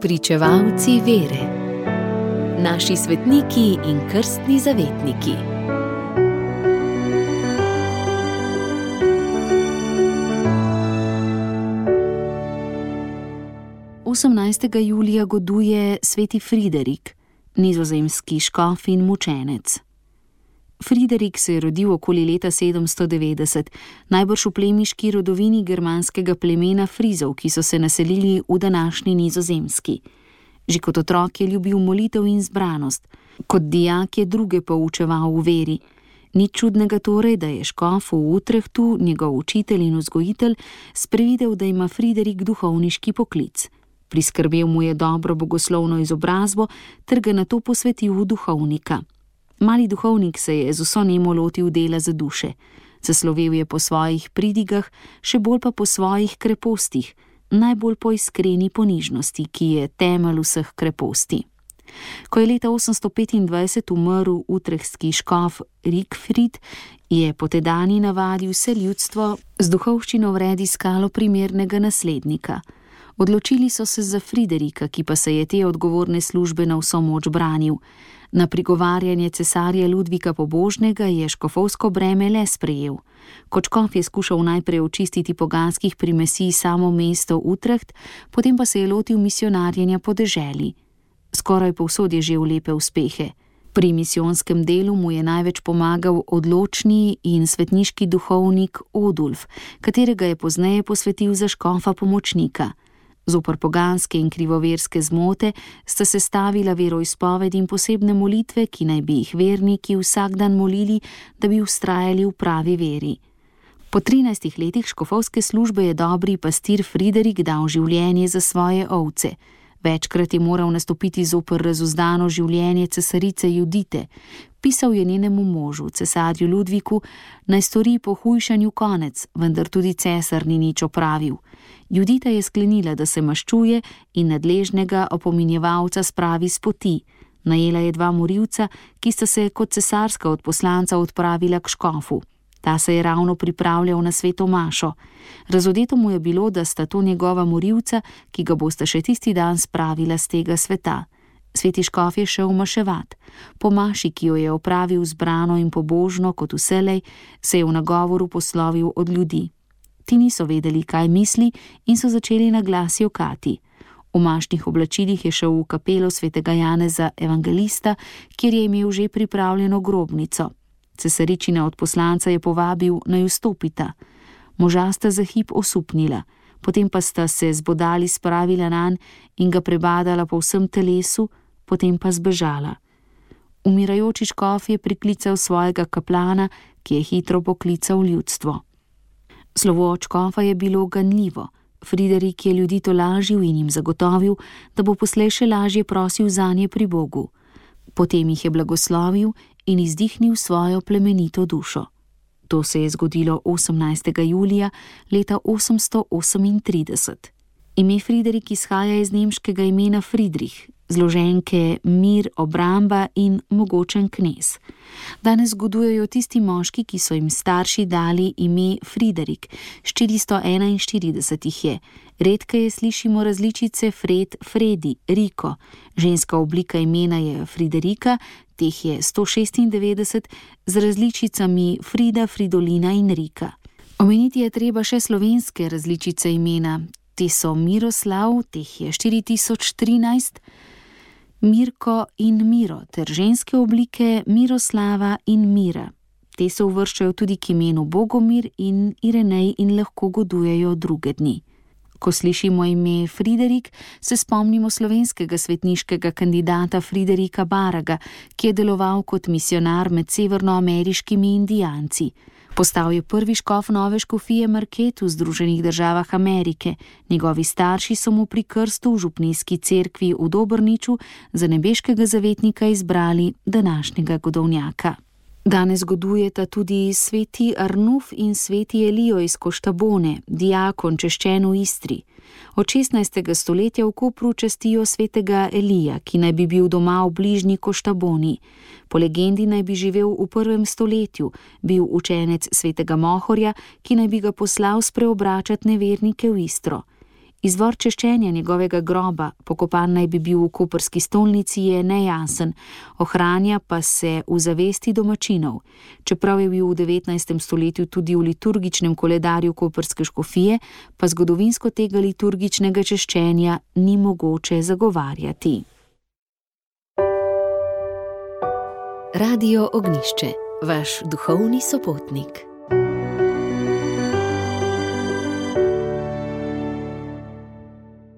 Pričevalci vere, naši svetniki in krstni zavetniki. Osemnajstega julija goduje sveti Friderik, nizozemski škof in mučenec. Friderik se je rodil okoli leta 790, najbrž v plemiški rodovini germanskega plemena Frizov, ki so se naselili v današnji nizozemski. Že kot otrok je ljubil molitev in zbranost, kot dijak je druge poučeval v veri. Ni čudnega torej, da je škof v Utrehtu, njegov učitelj in vzgojitelj, sprevidel, da ima Friderik duhovniški poklic. Priskrbel mu je dobro bogoslovno izobrazbo ter ga na to posvetil v duhovnika. Mali duhovnik se je z vso nemo lotil dela za duše. Zaslovel je po svojih pridigah, še bolj pa po svojih krepostih, najbolj po iskreni ponižnosti, ki je temelj vseh kreposti. Ko je leta 825 umrl utrehski škof Rikfrid, je po tedani navadi vse ljudstvo z duhovščino vred iskalo primernega naslednika. Odločili so se za Friderika, ki pa se je te odgovorne službe na vso moč branil. Na prigovarjanje cesarja Ludvika Pobožnega je škofovsko breme le sprejel. Kot škof je skušal najprej očistiti poganskih primesi samo mesto Utrecht, potem pa se je lotil misionarjenja po deželi. Skoraj povsod je že v lepe uspehe. Pri misijonskem delu mu je največ pomagal odločni in svetniški duhovnik Odulf, katerega je pozneje posvetil za škofa pomočnika. Zopr poganske in krivoverske zmote sta se stavila veroizpoved in posebne molitve, ki naj bi jih verniki vsak dan molili, da bi ustrajali v pravi veri. Po 13 letih škofovske službe je dobri pastir Friderik dal življenje za svoje ovce. Večkrat je moral nastopiti zopr razuzdano življenje cesarice Judite. Pisal je njenemu možu, cesarju Ludviku, naj stori po hujšanju konec, vendar tudi cesar ni nič opravil. Judita je sklenila, da se maščuje in nadležnega opominjevalca spravi z poti. Najela je dva morilca, ki sta se kot cesarska od poslanca odpravila k škofu. Ta se je ravno pripravljal na sveto mašo. Razodeto mu je bilo, da sta to njegova morilca, ki ga boste še tisti dan spravila z tega sveta. Sveti škof je šel maševat. Po maši, ki jo je opravil zbrano in pobožno kot vselej, se je v nagovoru poslovil od ljudi ti niso vedeli, kaj misli, in so začeli na glas jokati. V mašnih oblačilih je šel v kapelo svetega Janeza Evangelista, kjer je imel že pripravljeno grobnico. Cesaričina od poslanca je povabil naj vstopita. Moža sta za hip osupnila, potem pa sta se zbodali spravila na nj in ga prebadala po vsem telesu, potem pa zbežala. Umirajoči škof je priklical svojega kaplana, ki je hitro poklical ljudstvo. Slovo očkova je bilo ganljivo. Friderik je ljudi to lažil in jim zagotovil, da bo poslej še lažje prosil za nje pri Bogu. Potem jih je blagoslovil in izdihnil svojo plemenito dušo. To se je zgodilo 18. julija leta 838. Ime Friderik izhaja iz nemškega imena Friedrich, zloženke mir, obramba in mogočen knez. Danes zgodujejo tisti moški, ki so jim starši dali ime Friderik, 441 jih je. Redkeje slišimo različice Fred, Fredi, Riko. Ženska oblika imena je Friderika, teh je 196 z različicami Frida, Fridolina in Rika. Omeniti je treba še slovenske različice imena. Te so Miroslav, teh je 4013. Mirko in Miro ter ženske oblike Miroslava in Mira. Te se uvrščajo tudi k imenu Bogomir in Irenej in lahko godujejo druge dni. Ko slišimo ime Friderik, se spomnimo slovenskega svetniškega kandidata Friderika Baraga, ki je deloval kot misionar med severnoameriškimi indijanci. Postal je prvi škof nove škofije Market v Združenih državah Amerike. Njegovi starši so mu pri krstu v župnijski cerkvi v Dobrniču za nebeškega zavetnika izbrali današnjega godovnjaka. Danes godujeta tudi sveti Arnuf in sveti Elijo iz Koštabone, diakon češčen v Istri. Od 16. stoletja v Kopru čestijo svetega Elija, ki naj bi bil doma v bližnji Koštaboni. Po legendi naj bi živel v prvem stoletju, bil učenec svetega Mohorja, ki naj bi ga poslal spreobračati nevernike v Istro. Izvor češčenja njegovega groba, pokopan naj bi bil v koperski stolnici, je nejasen, ohranja pa se v zavesti domačinov. Čeprav je bil v 19. stoletju tudi v liturgičnem koledarju koperske škofije, pa zgodovinsko tega liturgičnega češčenja ni mogoče zagovarjati. Radio Ognišče, vaš duhovni sopotnik.